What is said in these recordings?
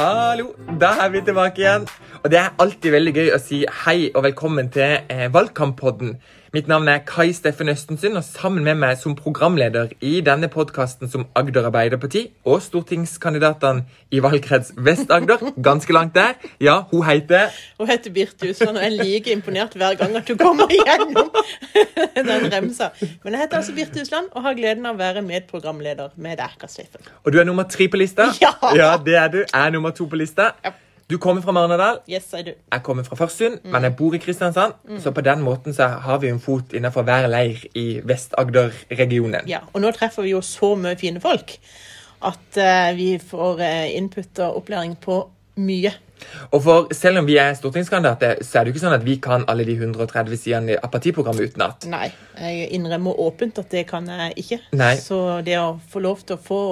Hallo, da er vi tilbake igjen. Og Det er alltid veldig gøy å si hei og velkommen til eh, Valgkamppodden. Mitt navn er Kai Steffen Østensund, og sammen med meg som programleder i denne podkasten som Agder Arbeiderparti og stortingskandidatene i valgkrets Vest-Agder, ganske langt der, ja, hun heter Hun heter Birte Usland, og jeg er like imponert hver gang at du kommer igjennom den remsa. Men jeg heter altså Birte Usland og har gleden av å være medprogramleder med deg, Steffen. Og du er nummer tre på lista? Ja. ja det er du. Jeg er nummer to på lista. Ja. Du kommer fra Marnardal. Yes, I do. Jeg kommer fra Farsund, men jeg bor i Kristiansand. Så på den måten så har vi en fot innenfor hver leir i Vest-Agder-regionen. Ja, og nå treffer vi jo så mye fine folk at uh, vi får uh, input og opplæring på mye. Og for selv om vi er stortingskandidater, så er det jo ikke sånn at vi kan alle de 130 sidene av partiprogrammet utenat. Nei, jeg innrømmer åpent at det kan jeg ikke. Nei. Så det å få lov til å få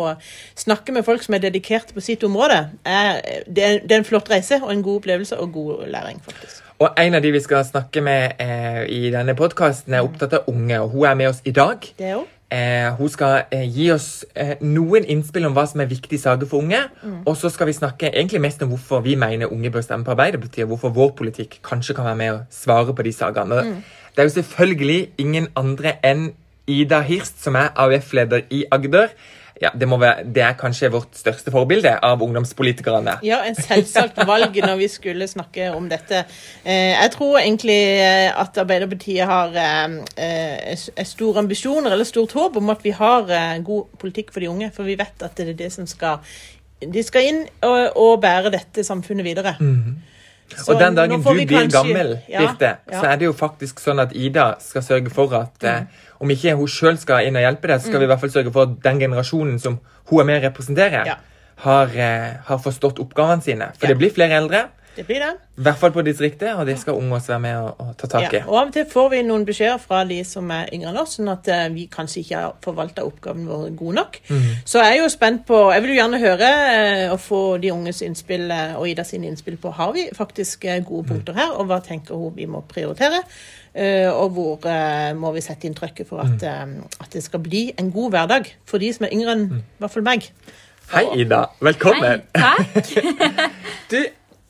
snakke med folk som er dedikerte på sitt område, er, det, er, det er en flott reise og en god opplevelse og god læring, faktisk. Og en av de vi skal snakke med eh, i denne podkasten, er opptatt av unge, og hun er med oss i dag. Det òg. Eh, hun skal eh, gi oss eh, noen innspill om hva som er viktige saker for unge. Og så skal vi snakke egentlig mest om hvorfor vi mener unge bør stemme på Arbeiderpartiet, og hvorfor vår politikk kanskje kan være med å svare på de sakene. Mm. Det er jo selvfølgelig ingen andre enn Ida Hirst, som er AUF-leder i Agder. Ja, det, må være, det er kanskje vårt største forbilde av ungdomspolitikerne. Ja, en selvsagt valg når vi skulle snakke om dette. Eh, jeg tror egentlig eh, at Arbeiderpartiet har eh, store ambisjoner eller stort håp om at vi har god politikk for de unge. For vi vet at det er det som skal De skal inn og, og bære dette samfunnet videre. Så og den dagen du blir kanskje- gammel, Ja, Birte, ja. så er det jo faktisk sånn at Ida skal sørge for at eh, om ikke hun sjøl skal inn og hjelpe deg, så skal vi i hvert fall sørge for at den generasjonen som hun er med og representerer, Ja. har, eh, har forstått oppgavene sine. For det blir flere eldre, Det blir det. i hvert fall på distriktet, og det skal unge også være med å, og ta tak i. Ja, og Av og til får vi noen beskjeder fra de som er yngre enn oss, sånn at eh, vi kanskje ikke har forvalta oppgaven vår god nok. Så jeg er jo spent på Jeg vil jo gjerne høre eh, og få de unges innspill eh, og Ida sine innspill på har vi faktisk eh, gode punkter her, og hva tenker hun vi må prioritere. Uh, og hvor uh, må vi sette inn trøkket for at, eh, at det skal bli en god hverdag for de som er yngre enn i hvert fall meg. Hei, Ida. Velkommen. Hei, Takk. Du,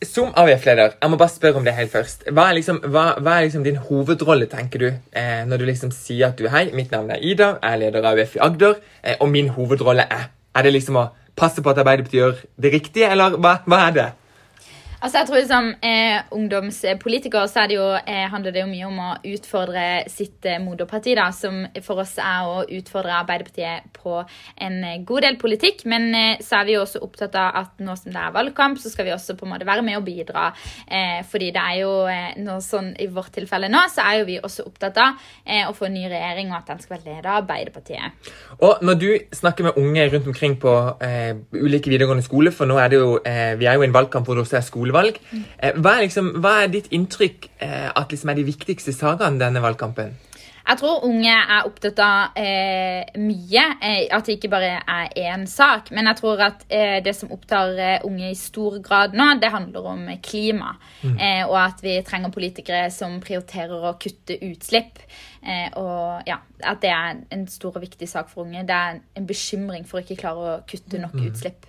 som AUF-leder, jeg må bare spørre om det helt først. Hva er liksom, hva, hva er liksom din hovedrolle, tenker du, eh, når du liksom sier at du Hei, mitt navn er Ida, jeg er leder av AUF i Agder, eh, og min hovedrolle er Er det liksom å passe på at Arbeiderpartiet gjør det riktige, eller hva, hva er det? Altså, jeg tror Som eh, ungdomspolitiker så er det jo, eh, handler det jo mye om å utfordre sitt eh, moderparti. da, Som for oss er å utfordre Arbeiderpartiet på en eh, god del politikk. Men eh, så er vi jo også opptatt av at nå som det er valgkamp, så skal vi også på en måte være med og bidra. Eh, fordi det er jo noe sånn i vårt tilfelle nå, så er jo vi også opptatt av å få en ny regjering, og at den skal være ledet av Arbeiderpartiet. Og når du snakker med unge rundt omkring på ulike videregående skole, for nå er det jo, vi er jo i en valgkamp hvor det også er skolevalg, eh, hva, er liksom, hva er ditt inntrykk eh, at liksom er de viktigste sakene denne valgkampen? Jeg tror unge er opptatt av eh, mye. Eh, at det ikke bare er én sak. Men jeg tror at eh, det som opptar unge i stor grad nå, det handler om klima. klima. Eh, og at vi trenger politikere som prioriterer å kutte utslipp. Eh, og ja, At det er en stor og viktig sak for unge. Det er en bekymring for å ikke klare å kutte nok utslipp.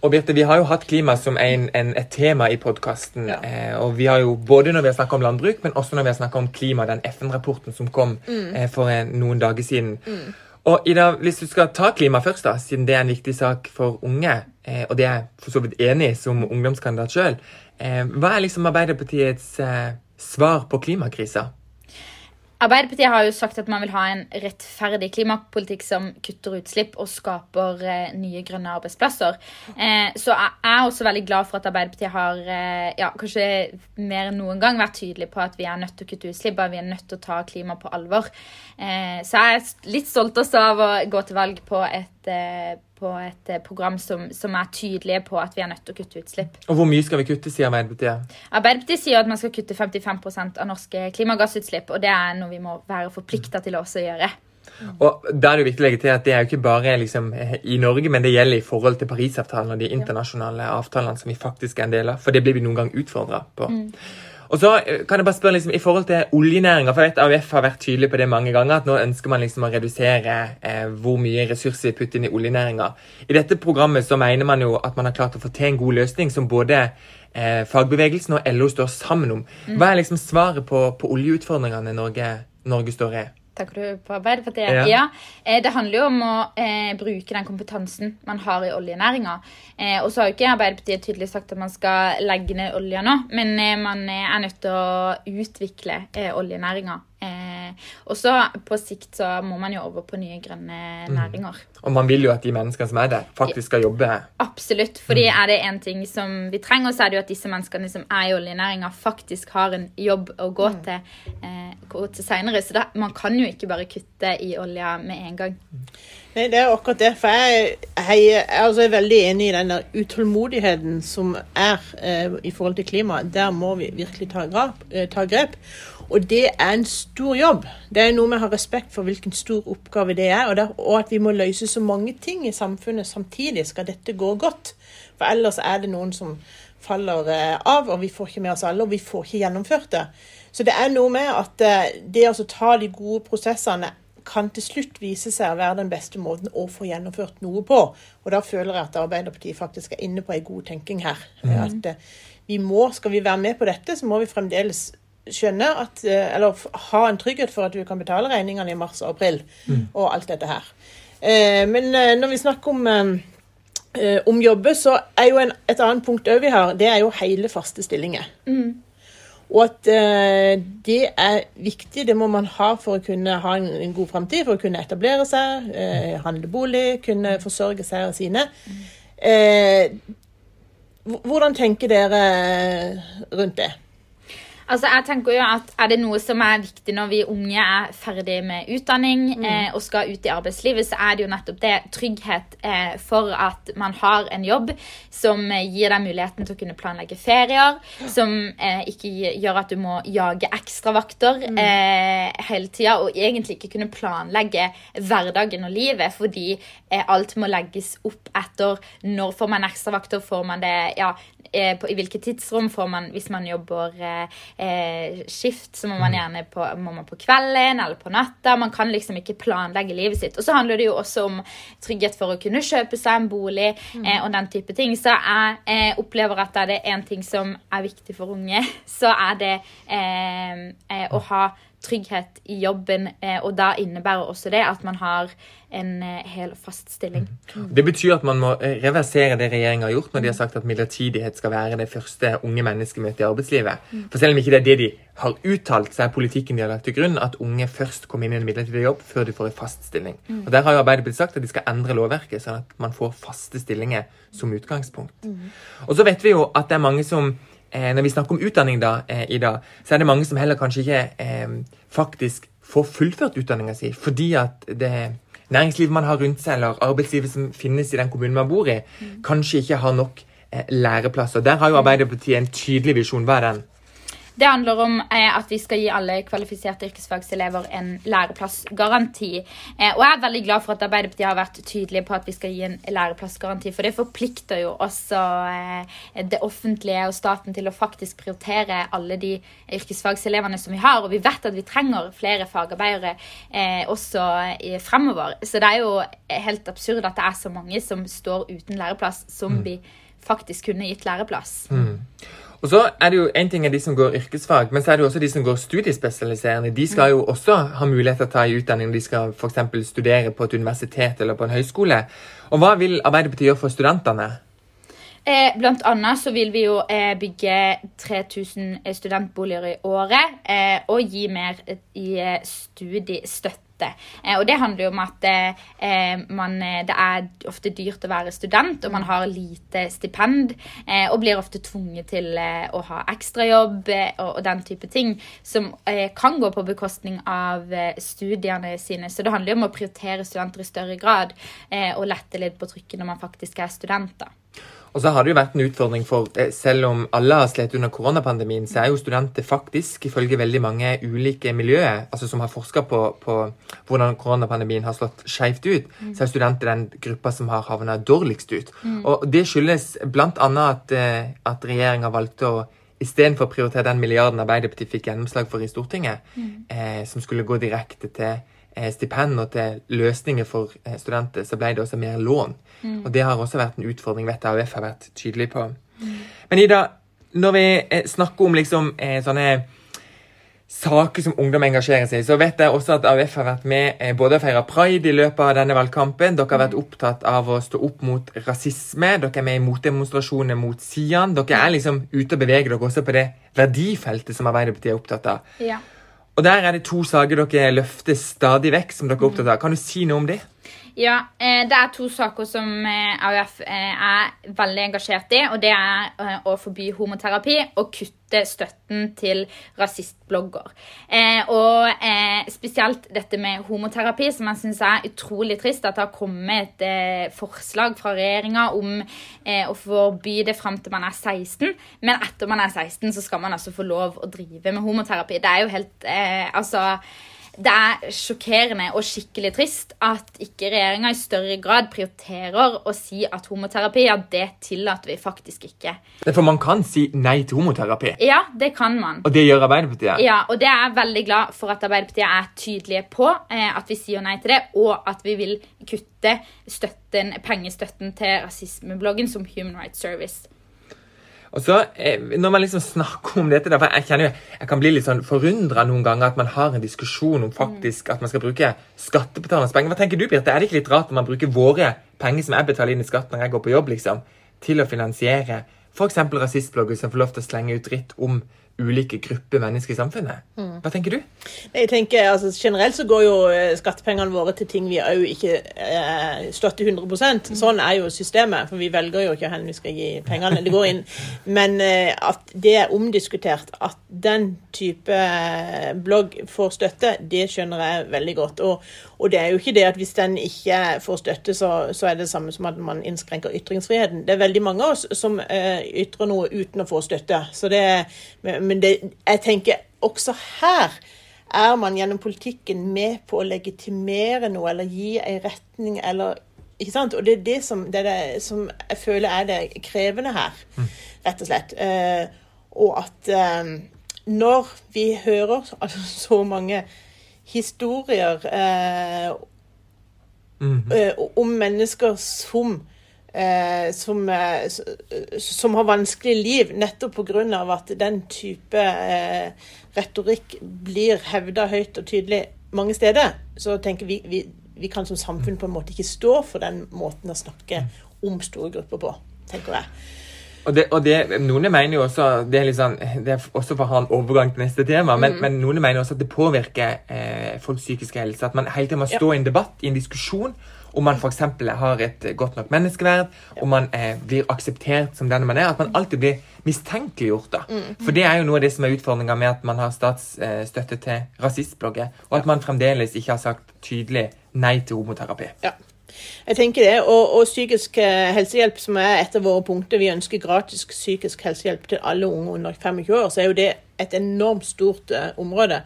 Og Birte, Vi har jo hatt klima som en, en, et tema i podkasten. Eh, og vi har jo både når vi har snakka om landbruk, men også når vi har snakka om klima, den FN-rapporten som kom eh, for en, noen dager siden. Og Ida, hvis du skal ta klima først, da, siden det er en viktig sak for unge, eh, og det er jeg for så vidt enig i som ungdomskandidat sjøl, eh, hva er liksom Arbeiderpartiets eh, svar på klimakrisa? Arbeiderpartiet har jo sagt at man vil ha en rettferdig klimapolitikk som kutter utslipp og skaper eh, nye grønne arbeidsplasser. Eh, så jeg er også veldig glad for at Arbeiderpartiet har eh, ja, kanskje mer enn noen gang vært tydelig på at vi er nødt til å kutte utslipp og vi er nødt til å ta klima på alvor. Eh, så jeg er litt stolt også av å gå til valg på et, på et eh, program som, som er tydelige på at vi er nødt til å kutte utslipp. Og hvor mye skal vi kutte, sier Arbeiderpartiet? Arbeiderpartiet sier at man skal kutte 55% av norske klimagassutslipp, og det er noe vi må være forplikta til å også gjøre. Og da er det jo viktig å legge til at det er jo ikke bare liksom, i Norge, men det gjelder i forhold til Parisavtalen og de internasjonale avtalene som vi faktisk er en del av. For det blir vi noen gang utfordra på. Og så eh, kan jeg bare spørre liksom, I forhold til oljenæringa, AUF har vært tydelig på det mange ganger, at nå ønsker man liksom å redusere eh, hvor mye ressurser vi putter inn i oljenæringa. I dette programmet så mener man jo at man har klart å få til en god løsning som både eh, fagbevegelsen og LO står sammen om. Hva er liksom svaret på, på oljeutfordringene Norge, Norge står i? Tenker du på Arbeiderpartiet? Ja. ja. Eh, det handler jo om å eh, bruke den kompetansen man har i oljenæringa. Eh, og så har jo ikke Arbeiderpartiet tydelig sagt at man skal legge ned olja nå, men eh, man er nødt til å utvikle eh, oljenæringa. Eh, og så på sikt så må man jo over på nye grønne mm. næringer. Mm. Og man vil jo at de menneskene som er der, faktisk skal jobbe. Absolutt. fordi mm. er det én ting som vi trenger, så er det jo at disse menneskene som er i oljenæringa, faktisk har en jobb å gå mm. til, eh, gå til seinere. Så da, man kan jo ikke bare kutte i olja med en gang. Nei, Det er akkurat det. For jeg, jeg, jeg altså er veldig enig i den utålmodigheten som er eh, i forhold til klima. Der må vi virkelig ta, grep. Eh, ta grep. Og det er en stor jobb. Det er noe med å ha respekt for hvilken stor oppgave det er, og, det, og at vi må løse så mange ting i samfunnet samtidig skal dette gå godt. For ellers er det noen som faller eh, av, og vi får ikke med oss alle, og vi får ikke gjennomført det. Så det er noe med at eh, det å ta de gode prosessene kan til slutt vise seg å være den beste måten å få gjennomført noe på. Og da føler jeg at Arbeiderpartiet faktisk er inne på en god tenking her. Mm. At eh, vi må, Skal vi være med på dette, så må vi fremdeles skjønne at eh, Eller ha en trygghet for at du kan betale regningene i mars og april mm. og alt dette her. Eh, men eh, når vi snakker om om jobber, så er jo en, et annet punkt òg vi har, det er jo hele faste stillinger. Mm. Og at det er viktig, det må man ha for å kunne ha en, en god framtid, for å kunne etablere seg, handle bolig, kunne forsørge seg og sine. Uh, hvordan tenker dere rundt det? Altså, jeg tenker jo at Er det noe som er viktig når vi unge er ferdig med utdanning mm. eh, og skal ut i arbeidslivet, så er det jo nettopp det trygghet eh, for at man har en jobb som eh, gir deg muligheten til å kunne planlegge ferier, som eh, ikke gjør at du må jage ekstravakter mm. Eh, hele tida, og egentlig ikke kunne planlegge hverdagen og livet fordi eh, alt må legges opp etter når får man ekstravakter, får man det ja, på, i hvilket tidsrom får man hvis man jobber eh, skift, så må man mm. gjerne på, må man på kvelden eller på natta. Man kan liksom ikke planlegge livet sitt. Og så handler det jo også om trygghet for å kunne kjøpe seg en bolig mm. eh, og den type ting. Så jeg eh, opplever at er det én ting som er viktig for unge, så er det eh, eh, å ha trygghet i jobben, eh, og da innebærer også det at man har en eh, hel fast stilling. Mm. Det betyr at man må eh, reversere det regjeringa har gjort når de har sagt at midlertidighet skal være det første unge mennesket møter i arbeidslivet. Mm. For selv om ikke det er det de har uttalt, så er politikken de har lagt til grunn at unge først kommer inn i en midlertidig jobb før de får en fast stilling. Mm. Og Der har jo Arbeiderpartiet sagt at de skal endre lovverket, sånn at man får faste stillinger som utgangspunkt. Og så vet vi jo at det er mange som Når vi snakker om utdanning da, eh, dag, så er det mange som heller kanskje ikke eh, faktisk får fullført utdanninga si fordi at det næringslivet man har rundt seg, eller arbeidslivet som finnes i den kommunen man bor i, mm. kanskje ikke har nok eh, læreplasser. Der har jo Arbeiderpartiet en tydelig visjon. Hva er den? Det handler om eh, at vi skal gi alle kvalifiserte yrkesfagselever en læreplassgaranti. Eh, og jeg er veldig glad for at Arbeiderpartiet har vært tydelige på at vi skal gi en læreplassgaranti. For det forplikter jo også eh, det offentlige og staten til å faktisk prioritere alle de yrkesfagselevene som vi har. Og vi vet at vi trenger flere fagarbeidere eh, også fremover. Så det er jo helt absurd at det er så mange som står uten læreplass, som mm. vi faktisk kunne gitt læreplass. Mm. Og så er det jo En ting er de som går yrkesfag, men så er det jo også de som går studiespesialiserende. De skal jo også ha mulighet til å ta i utdanning. De skal f.eks. studere på et universitet eller på en høyskole. Og Hva vil Arbeiderpartiet gjøre for studentene? Eh, blant annet så vil vi jo eh, bygge 3000 studentboliger i året eh, og gi mer i studiestøtte dette. Eh, og det handler jo om at eh, man, eh, det er ofte dyrt å være student, og man har lite stipend. Og blir ofte tvunget til å ha ekstrajobb og, og den type ting. Som kan gå på bekostning av studiene sine. Så det handler jo om å prioritere studenter i større grad og lette litt på trykket når man faktisk er studenter. Og så har det jo vært en utfordring for eh, Selv om alle har slitt under koronapandemien, så er jo studenter faktisk, ifølge veldig mange ulike miljøer, altså som har forska på, på, hvordan koronapandemien har slått skeivt ut, mm. så er studenter den gruppa som har havna dårligst ut. Mm. Og det skyldes bl.a. at, eh, at regjeringa valgte å istedenfor å prioritere den milliarden Arbeiderpartiet fikk gjennomslag for i Stortinget, eh, som skulle gå direkte til stipend og til løsninger for eh, studenter, så ble det også mer lån. Og det har også vært en utfordring, vet jeg AUF har vært tydelig på. Men Ida, når vi eh, snakker om liksom eh, sånne saker som ungdom engasjerer seg i, så vet jeg også at AUF har vært med eh, både å feire pride i løpet av denne valgkampen. Dere har vært opptatt av å stå opp mot rasisme. Dere er med i motdemonstrasjoner mot Sian. Dere er liksom ute og beveger dere også på det verdifeltet som Arbeiderpartiet er opptatt av. Ja. Og der er det to saker dere løfter stadig vekk, som dere er opptatt av. Kan du si noe om det? Ja, eh, det er to saker som eh, AUF eh, er veldig engasjert i. Og det er å forby homoterapi og kutte støtten til rasistblogger. Og spesielt dette med homoterapi, som jeg syns er utrolig trist. At det har kommet et forslag fra regjeringa om å forby det fram til man er 16. Men etter man er 16, så skal man altså få lov å drive med homoterapi. Det er jo helt Altså det er sjokkerende og skikkelig trist at ikke regjeringa i større grad prioriterer å si at homoterapi, ja, det tillater vi faktisk ikke. For man kan si nei til homoterapi, Ja, det kan man. og det gjør Arbeiderpartiet. Ja, og det er jeg veldig glad for at Arbeiderpartiet er tydelige på. Eh, at vi sier nei til det, og at vi vil kutte støtten, pengestøtten til rasismebloggen som Human Rights Service. Og så, eh, Når man liksom snakker om dette, for jeg kjenner jo, jeg kan bli litt sånn forundra noen ganger at man har en diskusjon om faktisk at man skal bruke skattebetalernes penger. Hva tenker du, Birte? Er det ikke litt rart at man bruker våre penger som jeg betaler inn i skatt når jeg går på jobb, liksom, til å finansiere f.eks. rasistblogger som får lov til å slenge ut dritt om ulike grupper mennesker i samfunnet? Hva tenker du? Jeg tenker, altså Generelt så går jo eh, skattepengene våre til ting vi òg ikke eh, støtter 100 Sånn er jo systemet, for vi velger jo ikke hvor vi skal gi pengene. Det går inn. Men eh, at det er omdiskutert, at den type eh, blogg får støtte, det skjønner jeg veldig godt. Og, og det er jo ikke det at hvis den ikke får støtte, så, så er det det samme som at man innskrenker ytringsfriheten. Det er veldig mange av oss som eh, ytrer noe uten å få støtte. Så det, men men det, jeg tenker også her er man gjennom politikken med på å legitimere noe eller gi en retning eller ikke sant? Og det er det som, det er det som jeg føler er det krevende her, rett og slett. Eh, og at eh, når vi hører altså, så mange historier eh, eh, om mennesker som eh, som, eh, som har vanskelig liv, nettopp pga. at den type eh, retorikk blir hevda høyt og tydelig mange steder, så tenker vi, vi vi kan som samfunn på en måte ikke stå for den måten å snakke om store grupper på, tenker jeg. Og det, og det, Noen mener jo også det er, litt sånn, det er også for å ha en overgang til neste tema, men, men noen mener også at det påvirker eh, folks psykiske helse. At man hele tiden må stå i en debatt, i en diskusjon, om man f.eks. har et eh, godt nok menneskeverd, om man eh, blir akseptert som den man er. At man alltid blir mistenkeliggjort. da. For det er jo noe av det som er utfordringa med at man har statsstøtte til rasistblogger, og at man fremdeles ikke har sagt tydelig nei til homoterapi. Ja. Jeg tenker det, og, og psykisk eh, helsehjelp, som er et av våre punkter, vi ønsker gratis psykisk helsehjelp til alle unge under 25 år, så er jo det et enormt stort uh, område.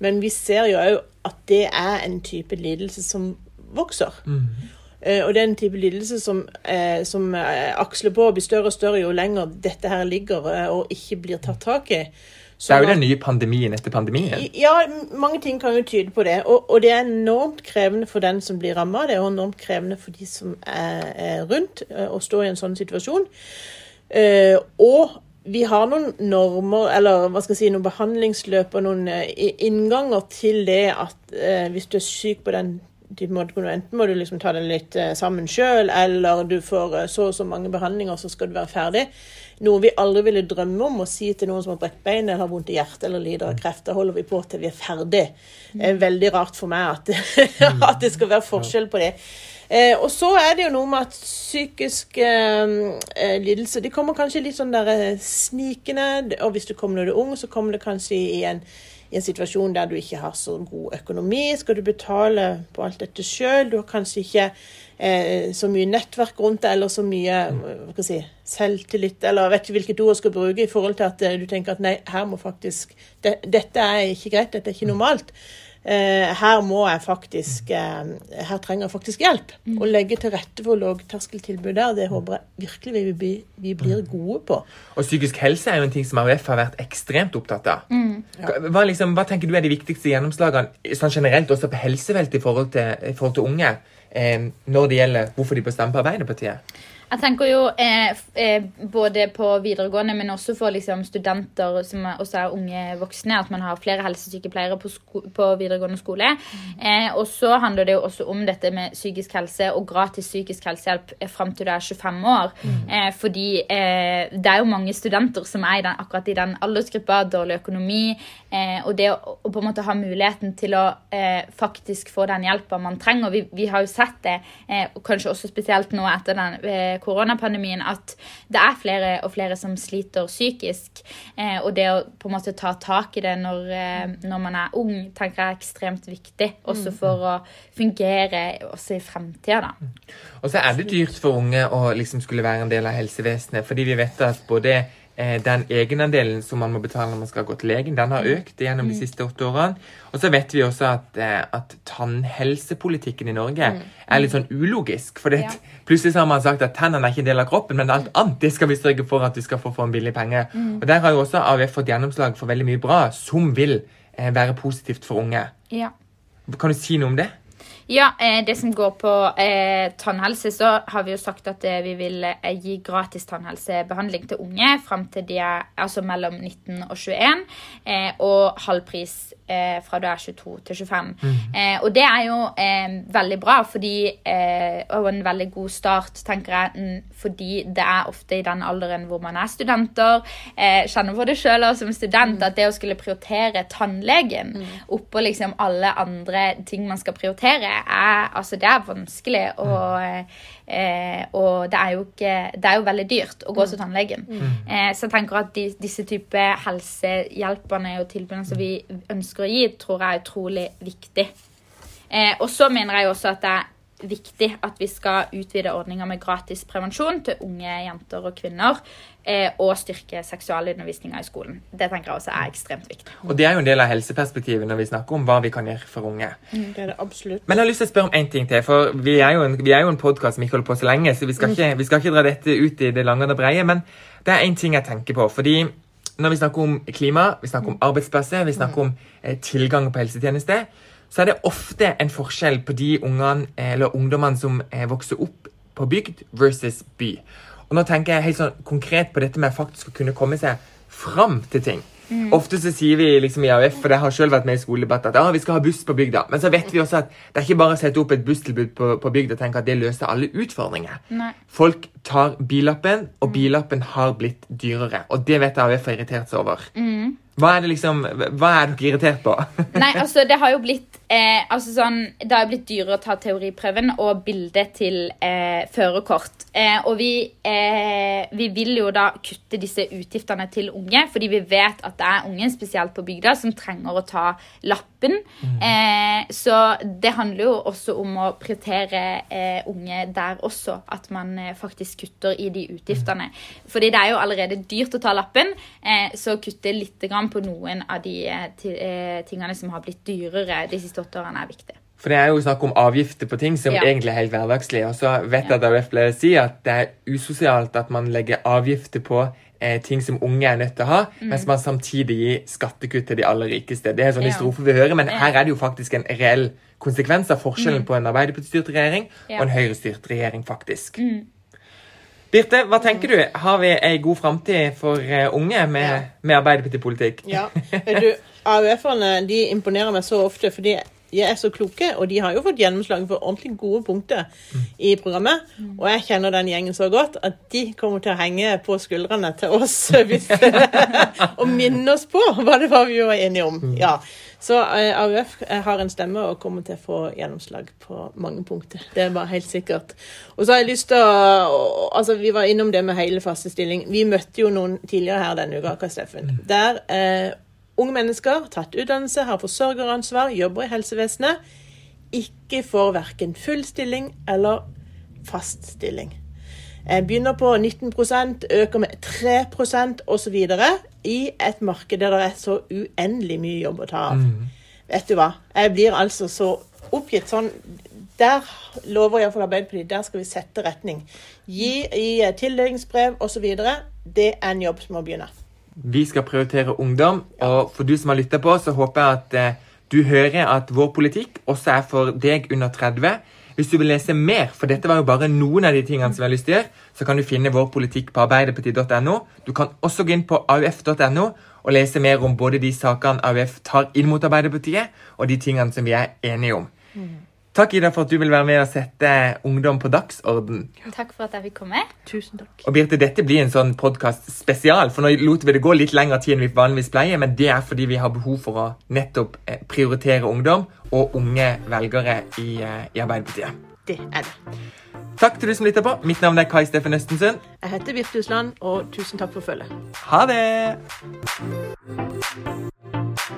Men vi ser jo òg at det er en type lidelse som vokser. Eh, og det er en type lidelse som, eh, som eh, aksler på og blir større og større jo lenger dette her ligger og ikke blir tatt tak i. Det er jo den nye pandemien etter pandemien. ja, mange ting kan jo tyde på det. Og, og det er enormt krevende for den som blir ramma. Det er også enormt krevende for de som er, er rundt og å stå i en sånn situasjon. Eh, og vi har noen normer, eller hva skal jeg si, noen behandlingsløp og noen innganger til det at eh, hvis du er syk på den måte, enten må du liksom ta det litt eh, sammen sjøl, eller du får eh, så og så mange behandlinger, så skal du være ferdig. Noe vi aldri ville drømme om å si til noen som har brekt bein eller har vondt i hjertet eller lider av kreft. Da holder vi på til vi er ferdig. Det er veldig rart for meg at, at det skal være forskjell på det. Eh, og så er det jo noe med at psykisk eh, eh, lidelse De kommer kanskje litt sånn der snikende. Og hvis du kommer når du er ung, så kommer det kanskje i en, i en situasjon der du ikke har så god økonomi. Skal du betale på alt dette sjøl? Du har kanskje ikke eh, så mye nettverk rundt deg, eller så mye jeg si, selvtillit, eller vet ikke hvilket ord jeg skal bruke, i forhold til at eh, du tenker at nei, her må faktisk det, Dette er ikke greit, dette er ikke normalt. Eh, her må jeg faktisk eh, Her trenger jeg faktisk hjelp. Mm. Å legge til rette for lavterskeltilbud der, det håper jeg virkelig vi, blir, vi blir gode på. Og psykisk helse er jo en ting som AUF har vært ekstremt opptatt av. Mm. Hva liksom, hva tenker du er de viktigste gjennomslagene sånn generelt også på helsefeltet i forhold til, i forhold til unge, eh, når det gjelder hvorfor de bør stemme på Arbeiderpartiet? Jeg tenker jo eh, eh, både på videregående, men også for liksom, studenter som også er unge voksne, at man har flere helsesykepleiere på, sko på videregående skole. Eh, og så handler det jo også om dette med psykisk helse og gratis psykisk helsehjelp eh, fram til du er 25 år. Eh, fordi eh, det er jo mange studenter som er i den, akkurat i den aldersgruppa, dårlig økonomi. Eh, og det å, å på en måte ha muligheten til å faktisk få den hjelpa man trenger. Vi, vi har jo sett det, eh, kanskje også spesielt nå etter den koronapandemien, at det er flere og flere som sliter psykisk. Eh, og det å på en måte ta tak i det når, eh, når man er ung, tenker jeg er ekstremt viktig. Også for å fungere også i fremtida, da. Og så er det dyrt for unge å liksom skulle være en del av helsevesenet, fordi vi vet at både den egenandelen som man må betale når man skal gå til legen, den har økt gjennom de siste åtte årene. Og så vet vi også at, eh, at tannhelsepolitikken i Norge er litt sånn ulogisk. For Ja. plutselig så har man sagt at tennene er ikke en del av kroppen, men alt annet det skal vi sørge for at du skal få for en billig penge. Og der har jo også AUF fått gjennomslag for veldig mye bra som vil eh, være positivt for unge. Ja. Kan du si noe om det? Ja, eh, det som går på eh, tannhelse, så har vi jo sagt at eh, vi vil eh, gi gratis tannhelsebehandling til unge fram til de er altså mellom 19 og 21, eh, og halvpris eh, fra du er 22 til 25. Eh, og det er jo eh, veldig bra, fordi, og en veldig god start, tenker jeg, mm, fordi det er ofte i den alderen hvor man er studenter, eh, kjenner på det sjøl som student, at det å skulle prioritere tannlegen oppå liksom alle andre ting man skal prioritere, er, altså det er vanskelig. Og, eh, og det, er jo ikke, det er jo veldig dyrt å gå til tannlegen. Eh, så jeg tenker at de, disse type helsehjelperne og tilbudene som vi ønsker å gi, tror jeg er utrolig viktig. Eh, og så mener jeg også at det er viktig at vi skal utvide ordninga med gratis prevensjon til unge jenter og kvinner. Eh, og styrke seksualundervisninga i skolen. Det tenker jeg også er ekstremt viktig. Og det er jo en del av helseperspektivet når vi snakker om hva vi kan gjøre for unge. Det er det absolutt. Men jeg har lyst til å spørre om en ting til, for vi er jo en, vi er jo en podkast som ikke holder på så lenge, så vi skal, ikke, vi skal ikke dra dette ut i det lange og det breie. Men det er én ting jeg tenker på. fordi når vi snakker om klima, vi snakker om arbeidsplasser, vi snakker om eh, tilgang på helsetjenester, så er det ofte en forskjell på de ungene, eh, eller ungdommene som eh, vokser opp på bygd versus by. Og nå tenker jeg helt sånn konkret på dette med faktisk å kunne komme seg fram til ting. Ofte så sier vi liksom i AUF, for jeg har selv vært med i skoledebatt, at ah, vi skal ha buss på bygda. Men så vet vi også at det er ikke bare å sette opp et busstilbud på, på bygda og tenke at det løser alle utfordringer. Nei. Folk tar billappen, og billappen har blitt dyrere. Og det vet jeg AUF har irritert seg over. Hva er det liksom, hva er dere irritert på? Nei, altså det har jo blitt eh, altså sånn, Det har jo blitt dyrere å ta teoriprøven og bilde til eh, førerkort. Eh, og vi, eh, vi vil jo da kutte disse utgiftene til unge, fordi vi vet at det er unge, spesielt på bygda, som trenger å ta lappen. Eh, så det handler jo også om å prioritere eh, unge der også. At man faktisk kutter i de utgiftene. Fordi det er jo allerede dyrt å ta lappen, eh, så kutte litt grann på noen av de eh, eh, tingene som har blitt dyrere de siste åtte årene, er viktig. For det er jo snakk om avgifter på ting som Ja. egentlig er helt hverdagslige. Og så vet jeg at AUF pleier å si at det er usosialt at man legger avgifter på eh, ting som unge er nødt til å ha, mens man samtidig gir skattekutt til de aller rikeste. Det er sånne sånn Ja. strofer vi hører, men Ja. her er det jo faktisk en reell konsekvens av forskjellen på en Arbeiderparti-styrt regjering Ja. og en Høyre-styrt regjering, faktisk. Birte, hva tenker du? Har vi ei god framtid for eh, unge med, Ja. med Arbeiderpartipolitikk? Ja. Du, AUF-erne de imponerer meg så ofte, fordi de er så kloke, og de har jo fått gjennomslag for ordentlig gode punkter i programmet. Og jeg kjenner den gjengen så godt at de kommer til å henge på skuldrene til oss hvis, og minne oss på hva det var vi var enige om. Ja. Så eh, AUF har en stemme og kommer til å få gjennomslag på mange punkter. Det er bare helt sikkert. Og så har jeg lyst til å altså Vi var innom det med hele faste stilling. Vi møtte jo noen tidligere her denne uka, Steffen, der eh, unge mennesker, tatt utdannelse, har forsørgeransvar, jobber i helsevesenet, ikke får verken full stilling eller fast stilling. Eh, Begynner på 19% øker med 3% osv. i et marked der det er så uendelig mye jobb å ta av. vet du hva, jeg blir altså så oppgitt. Sånn, der lover iallfall Arbeiderpartiet, der skal vi sette retning. Gi i tildelingsbrev osv. Det er en jobb som må begynne. Vi skal prioritere ungdom, og for du som har lytta på, så håper jeg at eh, du hører at vår politikk også er for deg under 30. Hvis du vil lese mer, for dette var jo bare noen av de tingene som vi har lyst til å gjøre, så kan du finne vår politikk på arbeiderpartiet.no. Du kan også gå inn på auf.no og lese mer om både de sakene AUF tar inn mot Arbeiderpartiet, og de tingene som vi er enige om. Takk, Ida, for at du vil være med og sette ungdom på dagsorden. Takk for at jeg fikk komme. Tusen takk. Og Birte, dette blir en sånn podkast spesial, for nå lot vi det gå litt lengre tid enn vi vanligvis pleier, men det er fordi vi har behov for å nettopp eh, prioritere ungdom og unge velgere i, eh, i Arbeiderpartiet. Det er det. Takk til du som lytter på. Mitt navn er Kai Steffen Østensund. Jeg heter Virtusland, og tusen takk for følget. Ha det!